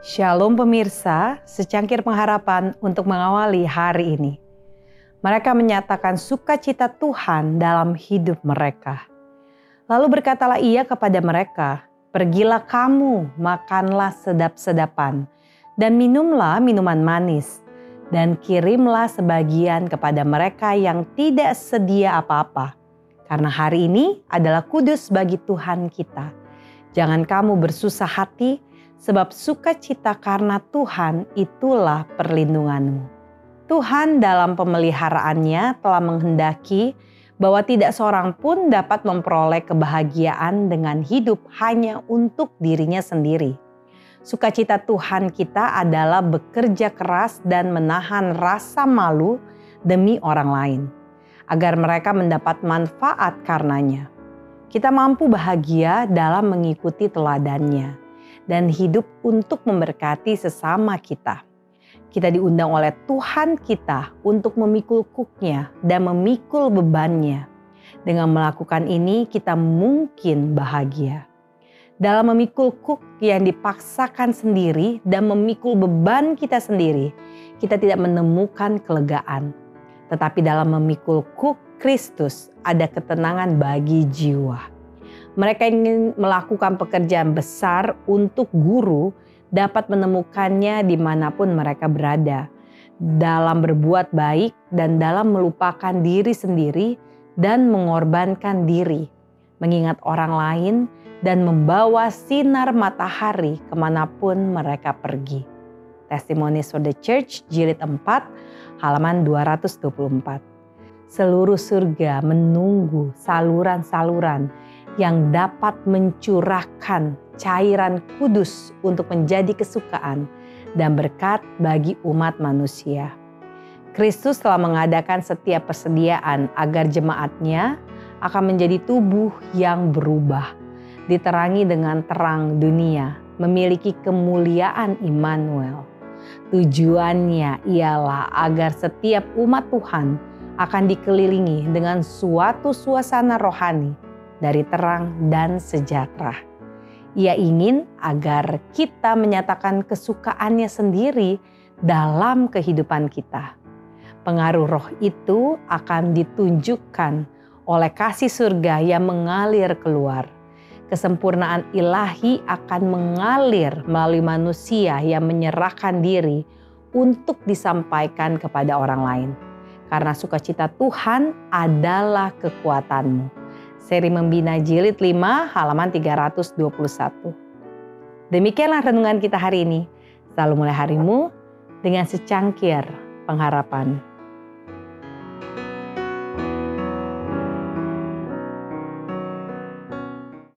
Shalom pemirsa, secangkir pengharapan untuk mengawali hari ini. Mereka menyatakan sukacita Tuhan dalam hidup mereka. Lalu berkatalah ia kepada mereka, Pergilah kamu, makanlah sedap-sedapan, dan minumlah minuman manis, dan kirimlah sebagian kepada mereka yang tidak sedia apa-apa. Karena hari ini adalah kudus bagi Tuhan kita. Jangan kamu bersusah hati, sebab sukacita karena Tuhan itulah perlindunganmu. Tuhan dalam pemeliharaannya telah menghendaki bahwa tidak seorang pun dapat memperoleh kebahagiaan dengan hidup hanya untuk dirinya sendiri. Sukacita Tuhan kita adalah bekerja keras dan menahan rasa malu demi orang lain, agar mereka mendapat manfaat karenanya. Kita mampu bahagia dalam mengikuti teladannya dan hidup untuk memberkati sesama kita. Kita diundang oleh Tuhan kita untuk memikul kuknya dan memikul bebannya. Dengan melakukan ini kita mungkin bahagia. Dalam memikul kuk yang dipaksakan sendiri dan memikul beban kita sendiri, kita tidak menemukan kelegaan. Tetapi dalam memikul kuk Kristus ada ketenangan bagi jiwa. Mereka ingin melakukan pekerjaan besar untuk guru dapat menemukannya di mana pun mereka berada. Dalam berbuat baik dan dalam melupakan diri sendiri dan mengorbankan diri. Mengingat orang lain dan membawa sinar matahari ke mana pun mereka pergi. Testimonies for the Church jilid 4 halaman 224. Seluruh surga menunggu saluran-saluran yang dapat mencurahkan cairan kudus untuk menjadi kesukaan dan berkat bagi umat manusia. Kristus telah mengadakan setiap persediaan agar jemaatnya akan menjadi tubuh yang berubah, diterangi dengan terang dunia, memiliki kemuliaan Immanuel. Tujuannya ialah agar setiap umat Tuhan akan dikelilingi dengan suatu suasana rohani dari terang dan sejahtera. Ia ingin agar kita menyatakan kesukaannya sendiri dalam kehidupan kita. Pengaruh roh itu akan ditunjukkan oleh kasih surga yang mengalir keluar. Kesempurnaan ilahi akan mengalir melalui manusia yang menyerahkan diri untuk disampaikan kepada orang lain. Karena sukacita Tuhan adalah kekuatanmu seri Membina Jilid 5 halaman 321. Demikianlah renungan kita hari ini. Selalu mulai harimu dengan secangkir pengharapan.